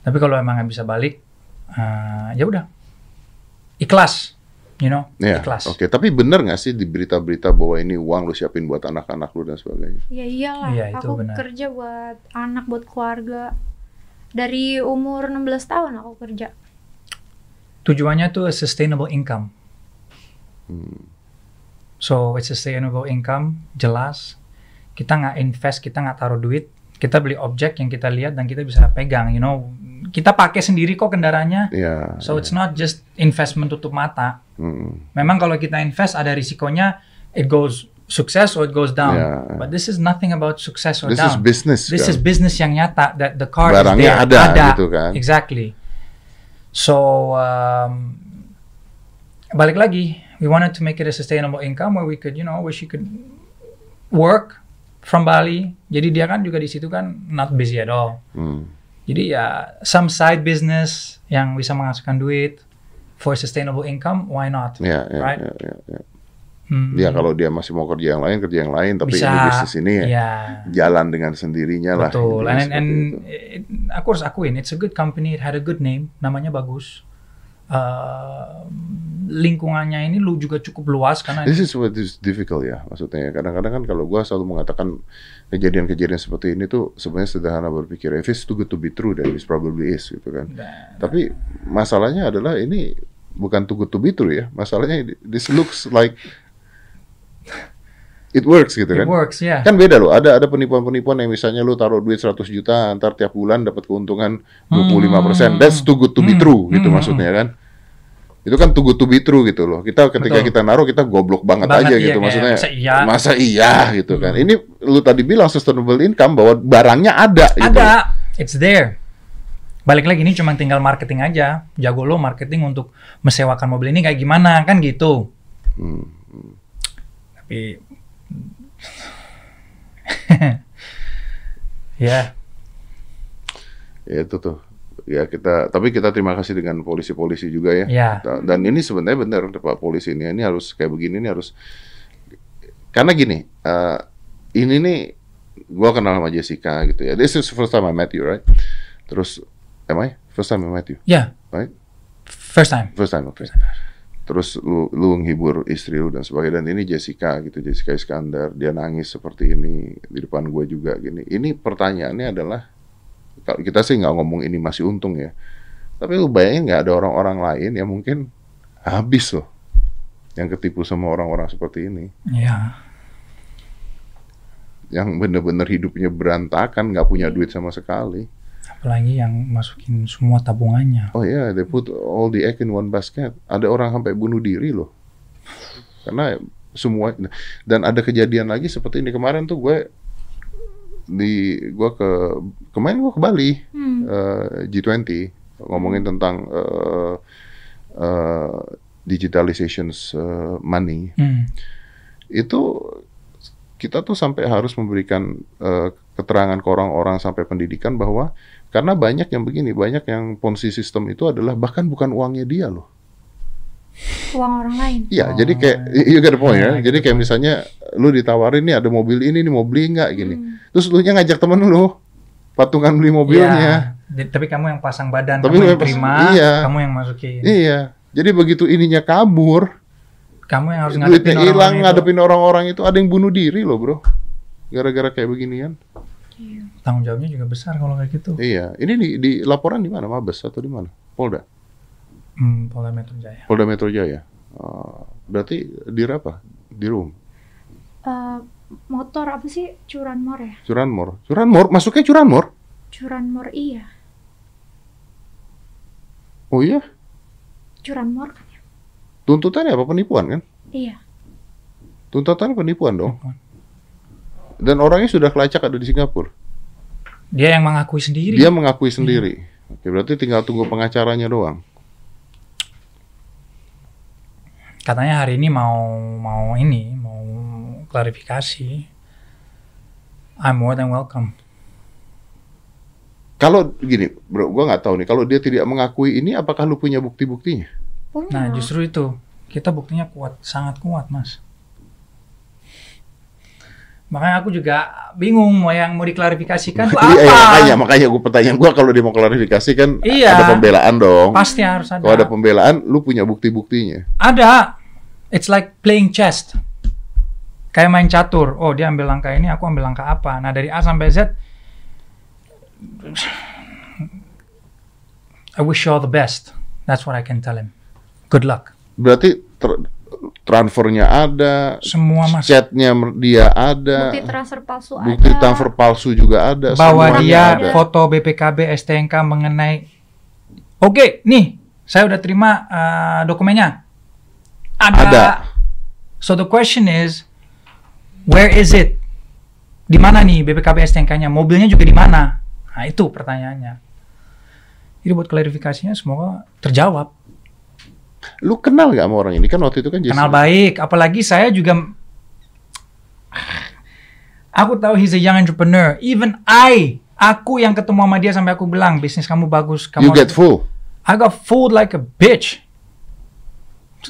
Tapi kalau emang nggak bisa balik, eh, ya udah ikhlas, you know, Ya, ikhlas. oke. Tapi bener nggak sih di berita-berita bahwa ini uang lu siapin buat anak-anak lu dan sebagainya? Ya iyalah, Iya, itu aku benar. kerja buat anak, buat keluarga. Dari umur 16 tahun aku kerja. Tujuannya tuh sustainable income. Hmm. So it's sustainable income, jelas. Kita nggak invest, kita nggak taruh duit, kita beli objek yang kita lihat dan kita bisa pegang, you know. Kita pakai sendiri kok kendaraannya. Ya. So it's not just investment tutup mata. hmm. Memang kalau kita invest ada risikonya it goes sukses or it goes down. Yeah. But this is nothing about success or This is down. business. this kan? is business yang nyata that the car Barangnya is there. ada, gitu kan. Exactly. So um, balik lagi, we wanted to make it a sustainable income where we could, you know, where she could work from Bali. Jadi dia kan juga di situ kan not busy at all. Hmm. Jadi ya some side business yang bisa menghasilkan duit for sustainable income, why not? Ya, ya, Right. ya, ya, ya. Hmm. Ya, kalau dia masih mau kerja yang lain, kerja yang lain. Tapi bisa ini bisnis ini ya, ya jalan dengan sendirinya lah. betul intinya and, and it- aku harus akuin it's a good company it had a good name namanya bagus Uh, lingkungannya ini lu juga cukup luas karena This is what is difficult ya, maksudnya. Kadang-kadang kan kalau gua selalu mengatakan kejadian-kejadian seperti ini tuh sebenarnya sederhana berpikir. If it's too good to be true, then it probably is gitu kan. Nah, Tapi masalahnya adalah ini bukan too good to be true ya. Masalahnya this looks like it works gitu it kan. works ya Kan beda loh, ada ada penipuan-penipuan yang misalnya lu taruh duit 100 juta, antar tiap bulan dapat keuntungan 25%. That's too good to be Hmm. true gitu Hmm. maksudnya kan. Itu kan too good to be true gitu loh. Kita ketika Betul. kita naruh kita goblok banget, Banget, aja iya, gitu maksudnya. masa iya? Masa iya gitu kan. Ini lu tadi bilang sustainable income bahwa barangnya ada gitu. ada it's there balik lagi ini cuma tinggal marketing aja jago lo marketing untuk mensewakan mobil ini kayak gimana kan gitu Hmm. tapi ya Ya itu tuh. Ya kita tapi kita terima kasih dengan polisi-polisi juga ya. ya Da- Dan ini sebenarnya benar Pak polisi ini ini harus kayak begini ini harus karena gini eh, ini nih gua kenal sama Jessica gitu ya. This is first time I met you, right? Terus am I first time I met you, ya right? first time First time, oke. Terus lu lu menghibur istri lu dan sebagainya dan ini Jessica gitu Jessica Iskandar dia nangis seperti ini di depan gue juga gini. Ini pertanyaannya adalah kalau kita sih nggak ngomong ini masih untung ya. Tapi lu bayangin nggak ada orang-orang lain yang mungkin habis loh yang ketipu sama orang-orang seperti ini. ya Yang bener-bener hidupnya berantakan, nggak punya duit sama sekali. Apalagi yang masukin semua tabungannya Oh ya, they put all the egg in one basket. Ada orang sampai bunuh diri loh. karena semua dan ada kejadian lagi seperti ini kemarin tuh gue di gue ke kemarin gue ke Bali Hmm. eh, G20 ngomongin tentang eh, eh, digitalization eh, money Hmm. itu kita tuh sampai harus memberikan eh, keterangan ke orang-orang sampai pendidikan bahwa karena banyak yang begini banyak yang ponzi system itu adalah bahkan bukan uangnya dia loh Uang orang lain. Iya, Oh, jadi kayak you get the point ya. iya, Jadi kayak misalnya lu ditawarin nih ada mobil ini nih mau beli nggak gini. Hmm. Terus lu nya ngajak temen lu patungan beli mobilnya. Iya. Di- tapi kamu yang pasang badan, Tapi kamu yang terima, iya. kamu yang masukin. Iya. Jadi begitu ininya kabur, Kamu yang harus ngadepin orang-orang hilang itu. ngadepin orang-orang itu ada yang bunuh diri loh, Bro. Gara-gara kayak beginian. Tanggung jawabnya juga besar kalau kayak gitu. Iya. Ini di, di laporan di mana? Mabes atau di mana? Polda. Hmm, Polda Metro Jaya. Polda Metro Jaya. Oh, berarti di apa? Di room. Eh, motor apa sih curanmor ya? Curanmor. Curanmor, masuknya curanmor? Curanmor iya. Oh iya. Curanmor kan? Tuntutannya apa penipuan kan? Iya. Tuntutannya penipuan dong. Dan orangnya sudah kelacak ada di Singapura. Dia yang mengakui sendiri. Dia mengakui sendiri. Oke, berarti tinggal tunggu pengacaranya doang. Katanya hari ini mau mau ini mau klarifikasi. I'm more than welcome. Kalau gini, bro, gua nggak tahu nih. Kalau dia tidak mengakui ini, apakah lu punya bukti-buktinya? Punya. Nah justru itu kita buktinya kuat, sangat kuat mas. Makanya aku juga bingung mau yang mau diklarifikasikan tuh Iya, iya, apa? makanya, makanya gua pertanyaan gua kalau dia mau klarifikasi kan Iya. ada pembelaan dong. Pasti harus ada. Kalau ada pembelaan, lu punya bukti-buktinya. Ada. It's like playing chess. Kayak main catur. Oh, dia ambil langkah ini, aku ambil langkah apa. Nah, dari A sampai Z I wish you all the best. That's what I can tell him. Good luck. Berarti tra- transfernya ada, Semua Mas. chatnya dia ada, Bukti transfer palsu bukti ada. transfer palsu juga ada. Bahwa dia ada. foto BPKB STNK mengenai Oke, nih, saya udah terima uh, dokumennya. Ada. Ada. So the question is, where is it? Di mana nih BPKB STNK-nya? Mobilnya juga di mana? Nah, itu pertanyaannya. Jadi buat klarifikasinya semoga terjawab. Lu kenal gak sama orang ini? Kan waktu itu kan Kenal Jessica- baik, apalagi saya juga Aku tahu he's a young entrepreneur. Even I, aku yang ketemu sama dia sampai aku bilang bisnis kamu bagus. Kamu You get harus-" full. I got fooled like a bitch.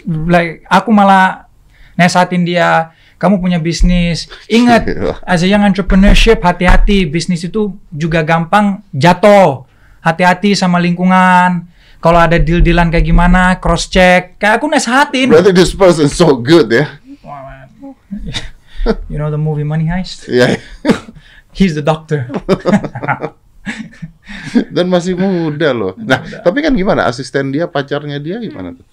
Like aku malah nesatin dia, kamu punya bisnis. Ingat, as a young entrepreneurship, hati-hati. Bisnis itu juga gampang jatuh. Hati-hati sama lingkungan. Kalau ada deal-dealan kayak gimana, cross check. Kayak aku nesatin. Berarti this person so good ya. Man. you know the movie Money Heist? Iya. He's the doctor. Dan masih muda loh. Nah, tapi kan gimana? Asisten dia, pacarnya dia gimana tuh?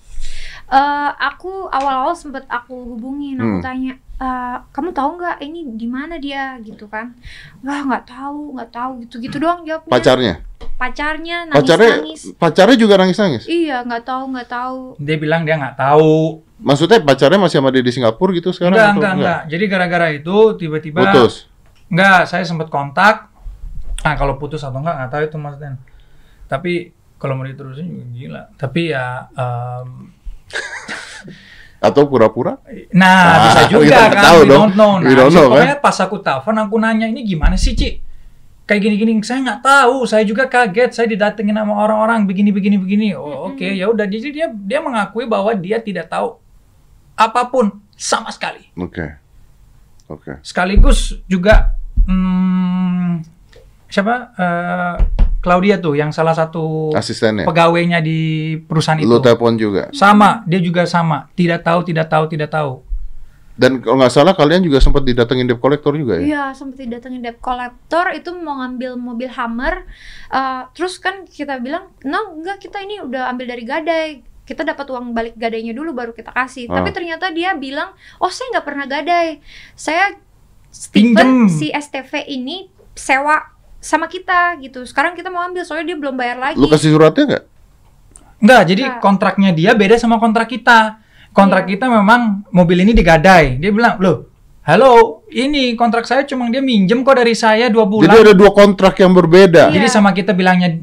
Eh, aku awal-awal sempet aku hubungin, aku Hmm. tanya, "Eh, kamu tahu nggak ini di mana dia gitu kan? Wah nggak tahu, nggak tahu gitu-gitu doang jawabnya. Pacarnya? Pacarnya Pacarnya nangis-nangis. pacarnya juga nangis-nangis. Iya nggak tahu nggak tahu. Dia bilang dia nggak tahu. Maksudnya pacarnya masih sama dia di Singapura gitu sekarang? Enggak, atau enggak, enggak. Jadi gara-gara itu tiba-tiba Putus. Enggak, saya sempat kontak. Nah, kalau putus atau enggak enggak tahu itu Mas Den. Tapi kalau mau diterusin juga gila. Tapi ya em, Atau pura-pura? nah Ah, bisa juga kan. tahu we dong. don't know. Nah, We don't kan? pokoknya pas aku telepon aku nanya ini gimana sih, Ci? Kayak gini-gini, saya nggak tahu. Saya juga kaget. Saya didatengin sama orang-orang begini, begini. Oh, oke, ya udah. Jadi dia dia mengakui bahwa dia tidak tahu apa pun sama sekali. Oke. Oke. sekaligus juga hmm, siapa Eh, Claudia tuh yang salah satu Asistennya. pegawainya di perusahaan itu Lu telepon juga. sama dia juga sama tidak tahu tidak tahu tidak tahu Dan kalau nggak salah kalian juga sempat didatengin debt collector juga ya? Iya, sempat didatengin debt collector itu mau ngambil mobil Hammer. Eh, terus kan kita bilang, "No, enggak, kita ini udah ambil dari gadai. Kita dapat uang balik gadainya dulu baru kita kasih." Ah. Tapi ternyata dia bilang, "Oh, saya nggak pernah gadai. Saya Pinjem. Steven si STV ini sewa sama kita gitu. Sekarang kita mau ambil soalnya dia belum bayar lagi." Lu kasih suratnya nggak? enggak jadi Enggak. kontraknya dia beda sama kontrak kita kontrak Iya. kita memang mobil ini digadai. Dia bilang, loh, halo, ini kontrak saya cuma dia minjem kok dari saya dua bulan. Jadi ada dua kontrak yang berbeda. Iya. Jadi sama kita bilangnya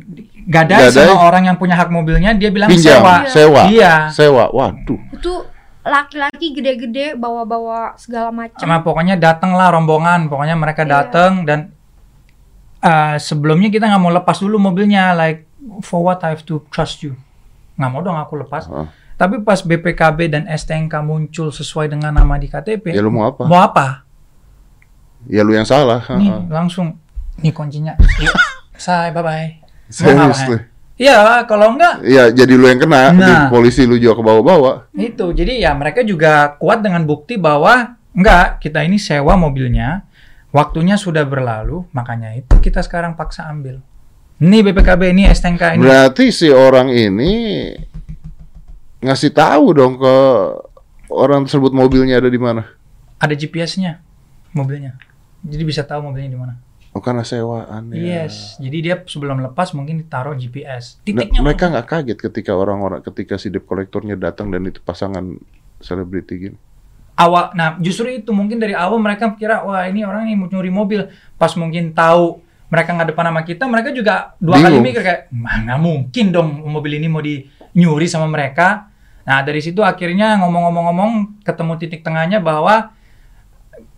gadai, Gadai. sama orang yang punya hak mobilnya, dia bilang Pinjam, sewa. sewa, Iya. sewa. Waduh. Itu laki-laki gede-gede bawa-bawa segala macam. Sama pokoknya datanglah rombongan, pokoknya mereka Iya. datang dan uh, sebelumnya kita nggak mau lepas dulu mobilnya, like for what I have to trust you, nggak mau dong aku lepas. Hah. Tapi pas BPKB dan STNK muncul sesuai dengan nama di KTP, Ya lu mau apa? mau apa? Ya lu yang salah. Nih Ha-ha. langsung, nih kuncinya, yuk, say bye bye. Apa? lu. Iya, kalau enggak Iya, jadi lu yang kena, di Nah. polisi lu juga ke bawah-bawah. Itu, jadi ya mereka juga kuat dengan bukti bahwa enggak, kita ini sewa mobilnya, waktunya sudah berlalu, makanya itu kita sekarang paksa ambil. Ini BPKB, ini STNK ini. Berarti si orang ini ngasih tahu dong ke orang tersebut mobilnya ada di mana. Ada GPS-nya mobilnya. Jadi bisa tahu mobilnya di mana. Oh karena sewaan ya. Yes, jadi dia sebelum lepas mungkin ditaruh GPS. Nah, Titiknya mereka nggak kaget ketika orang-orang ketika si debt kolektornya datang dan itu pasangan selebriti gini. Awal nah justru itu mungkin dari awal mereka kira wah ini orang ini mau nyuri mobil pas mungkin tahu mereka nggak depan sama kita mereka juga dua kali Bingung. mikir kayak mana mungkin dong mobil ini mau di nyuri sama mereka nah dari situ akhirnya ngomong-ngomong-ngomong ketemu titik tengahnya bahwa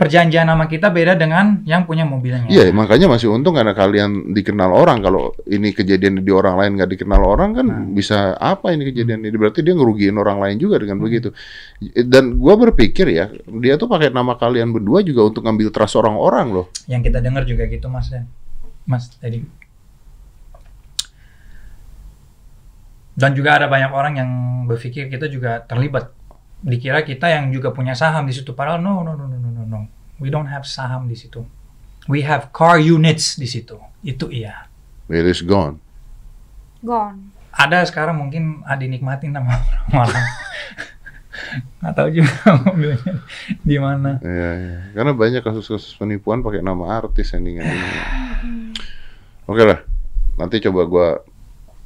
perjanjian sama kita beda dengan yang punya mobilnya Iya, makanya masih untung karena kalian dikenal orang. Kalau ini kejadian di orang lain nggak dikenal orang kan Nah. bisa apa ini kejadian ini? Berarti dia ngerugiin orang lain juga dengan Hmm. begitu. Dan gua berpikir ya, dia tuh pakai nama kalian berdua juga untuk ngambil trust orang-orang loh. yang kita dengar juga gitu mas Dan mas tadi dan juga ada banyak orang yang berpikir kita juga terlibat dikira kita yang juga punya saham di situ padahal no no no no no no no we don't have saham di situ we have car units di situ itu iya It is gone. Gone. ada sekarang mungkin ada dinikmatin sama orang nggak tahu juga mobilnya di mana Iya, iya. Karena banyak kasus-kasus penipuan pakai nama artis endingan ini. Oke lah, nanti coba gua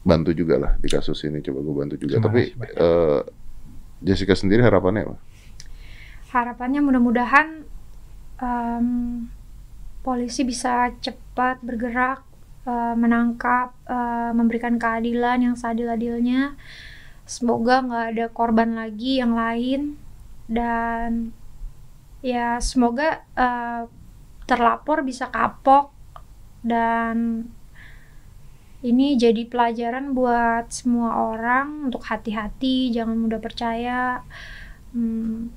bantu juga lah di kasus ini. Coba gua bantu juga. Terima Tapi Jessica sendiri harapannya apa? Harapannya mudah-mudahan em, polisi bisa cepat bergerak, eh, menangkap, eh, memberikan keadilan yang seadil-adilnya. Semoga nggak ada korban lagi yang lain dan ya semoga eh, terlapor bisa kapok dan ini jadi pelajaran buat semua orang untuk hati-hati, jangan mudah percaya. Hmm,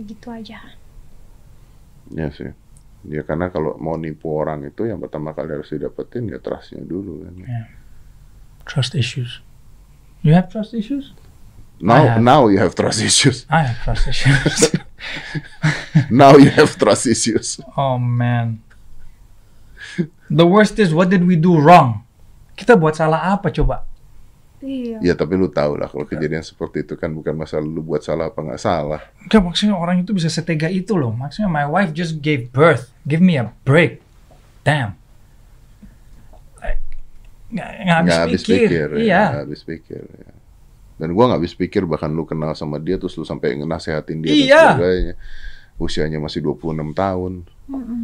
gitu aja. Ya sih. Ya karena kalau mau nipu orang itu yang pertama kali harus didapetin ya trustnya dulu kan. trust issues you have trust issues Now now you have trust issues. I have trust issues Now you have trust issues. Oh man. The worst is what did we do wrong? Kita buat salah apa coba? Iya. Ya tapi lu tahu lah kalau kejadian seperti itu kan bukan masalah lu buat salah apa nggak salah. Enggak maksudnya orang itu bisa setega itu loh. Maksudnya my wife just gave birth. Give me a break. Damn. Nggak, nggak habis, Nggak habis pikir. pikir. ya, Iya. nggak habis pikir. ya. Dan gua nggak habis pikir bahkan lu kenal sama dia terus lu sampai ngenasehatin dia Iya. dan sebagainya. Usianya masih 26 tahun. Mm-mm.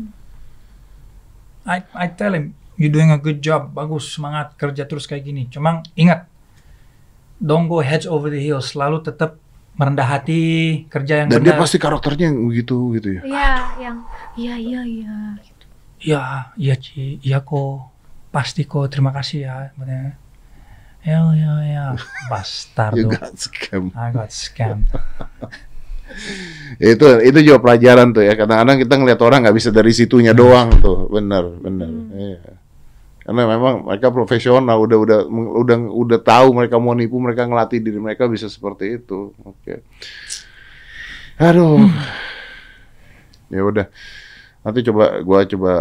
I, I tell him, you doing a good job. Bagus, semangat, kerja terus kayak gini. Cuma ingat, don't go heads over the heels. Selalu tetap merendah hati, kerja yang Dan dia benar. pasti karakternya yang begitu gitu ya. Iya, yang iya iya iya. gitu. Ya, iya Ci, iya kok. Pasti kok, terima kasih ya. Katanya. Ya, ya, ya. You Bastardo. got scam. I got scammed. itu itu juga pelajaran tuh ya kadang-kadang kita ngeliat orang nggak bisa dari situnya doang tuh bener bener iya. Karena memang mereka profesional udah udah udah udah tahu mereka mau nipu mereka ngelatih diri mereka bisa seperti itu. Oke. Aduh. Ya udah. Nanti coba gua coba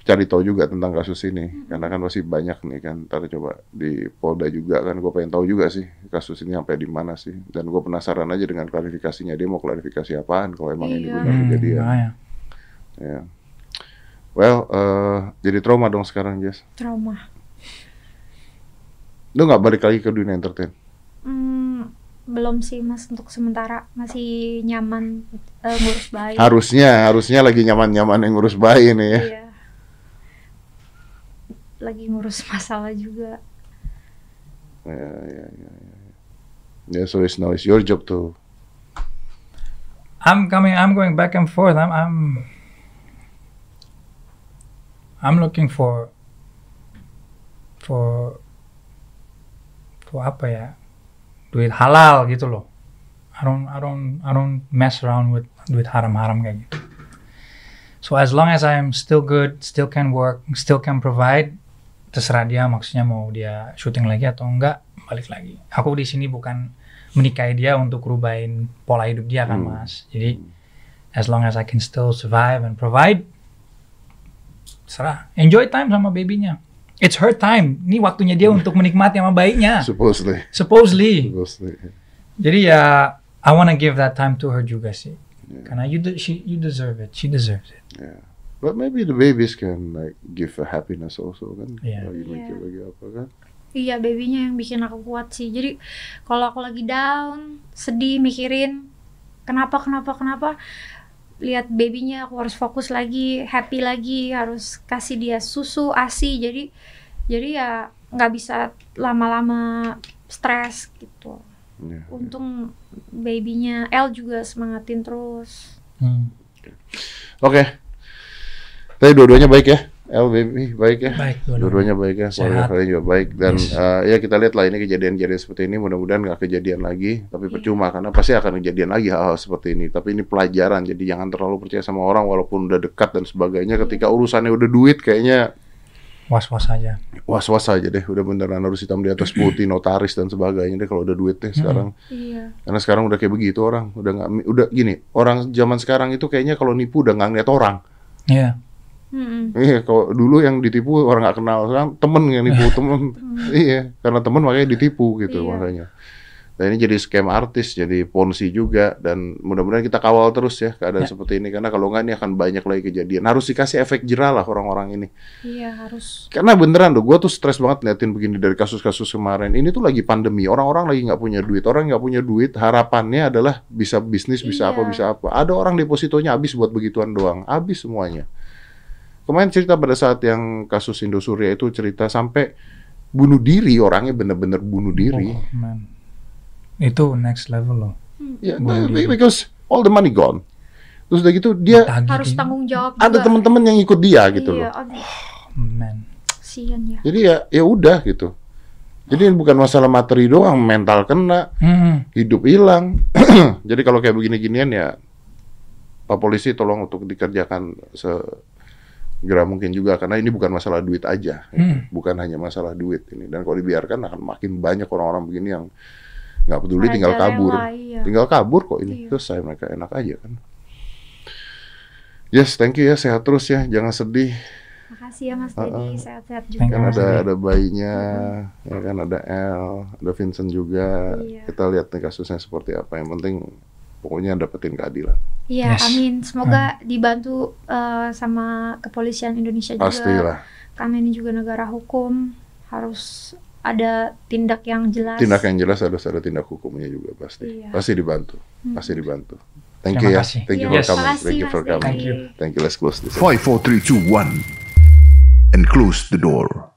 cari tahu juga tentang kasus ini. Karena kan masih banyak nih kan. Ntar coba di Polda juga kan. Gue pengen tahu juga sih kasus ini sampai di mana sih. Dan gue penasaran aja dengan klarifikasinya. Dia mau klarifikasi apaan kalau emang ini Iya. benar Hmm, kejadian makanya. ya well eh, jadi trauma dong sekarang Jess Trauma. lu nggak balik lagi ke dunia entertain Hmm, belum sih mas untuk sementara masih nyaman eh, ngurus bayi. Harusnya, harusnya lagi nyaman-nyaman yang ngurus bayi nih ya. Iya. Lagi ngurus masalah juga. Ya, ya, ya, ya. Yeah, so it's now it's your job to I'm coming. I'm going back and forth. I'm. I'm. I'm looking for. For. For apa ya? Duit halal gitu loh. I don't. I don't. I don't mess around with duit haram-haram kayak gitu. So as long as I'm still good, still can work, still can provide, terserah dia maksudnya mau dia syuting lagi atau enggak, balik lagi. Aku di sini bukan menikahi dia untuk rubahin pola hidup dia kan Hmm. mas. Jadi as long as I can still survive and provide, terserah. Enjoy time sama babynya. It's her time. Ini waktunya dia untuk menikmati sama bayinya. supposedly. Supposedly. supposedly. Jadi ya, I wanna give that time to her juga sih. Karena you de- she you deserve it. She deserves it. Yeah. But maybe the babies can like give a happiness also kan. Iya. Lagi mikir Iya. lagi apa kan. Iya babynya yang bikin aku kuat sih. Jadi kalau aku lagi down, sedih, mikirin kenapa kenapa kenapa, lihat babynya aku harus fokus lagi, happy lagi, harus kasih dia susu, asi. Jadi jadi ya nggak bisa lama-lama stres gitu. Yeah. Untung babynya El juga semangatin terus. Hmm. Oke. Tapi dua-duanya baik ya. El baby baik ya. Baik, dua-duanya. Baik ya. Keluarga Sehat. kalian juga baik dan Yes. eh, ya kita lihat lah ini kejadian-kejadian seperti ini mudah-mudahan nggak kejadian lagi. Tapi Iya. percuma karena pasti akan kejadian lagi hal-hal seperti ini. Tapi ini pelajaran jadi jangan terlalu percaya sama orang walaupun udah dekat dan sebagainya. Ketika urusannya udah duit kayaknya Was-was aja. was-was aja deh. Udah beneran harus hitam di atas putih notaris dan sebagainya deh kalau udah duit deh sekarang. Iya. Karena sekarang udah kayak begitu orang, udah nggak, udah gini, orang zaman sekarang itu kayaknya kalau nipu udah nggak ngeliat orang. Iya. Mm-mm. Iya, kalau dulu yang ditipu orang nggak kenal, sekarang temen yang nipu temen. iya, karena temen makanya ditipu gitu Iya. makanya. Dan ini jadi scam artis, jadi ponzi juga, dan mudah-mudahan kita kawal terus ya keadaan Ya. seperti ini, karena kalau nggak ini akan banyak lagi kejadian. Harus dikasih efek jerah lah orang-orang ini. Iya harus. Karena beneran tuh, gue tuh stres banget ngeliatin begini dari kasus-kasus kemarin. Ini tuh lagi pandemi, orang-orang lagi nggak punya duit. Orang nggak punya duit, harapannya adalah bisa bisnis, bisa Iya. apa, bisa apa. Ada orang depositonya habis buat begituan doang, habis semuanya. Kemarin cerita pada saat yang kasus Indosuria itu cerita sampai bunuh diri, orangnya bener-bener bunuh diri. Oh, man. Itu next level loh. Ya, diri. because all the money gone. Terus udah gitu dia Ditagih Harus dia. tanggung jawab ada teman-teman yang ikut dia gitu loh. Iya, aduh, Man. kasihan ya. Jadi ya ya udah gitu. Jadi bukan masalah materi doang, mental kena, Hmm. hidup hilang. Jadi kalau kayak begini-ginian ya Pak polisi tolong untuk dikerjakan segera mungkin juga karena ini bukan masalah duit aja. Hmm. bukan hanya masalah duit ini. Dan kalau dibiarkan akan makin banyak orang-orang begini yang nggak peduli tinggal kabur, iya. tinggal kabur kok ini. Iya. Selesai mereka enak aja kan. Yes, thank you ya, sehat terus ya, jangan sedih. Makasih ya Mas. Dedi, sehat-sehat juga. Thank kan you, ada ada bayinya ya kan ada El ada Vincent juga Iya. kita lihat nih kasusnya seperti apa yang penting pokoknya dapetin keadilan Iya, Yes. amin. Semoga dibantu eh, sama kepolisian Indonesia juga. pastilah Karena ini juga negara hukum, harus ada tindak yang jelas. tindak yang jelas harus ada tindak hukumnya juga pasti Iya. pasti dibantu Hmm. pasti dibantu thank Terima you ya kasih. thank you Iya, for coming thank you for coming Thank you. Thank you let's close this 5, 4, 3, 2, 1. And close the door.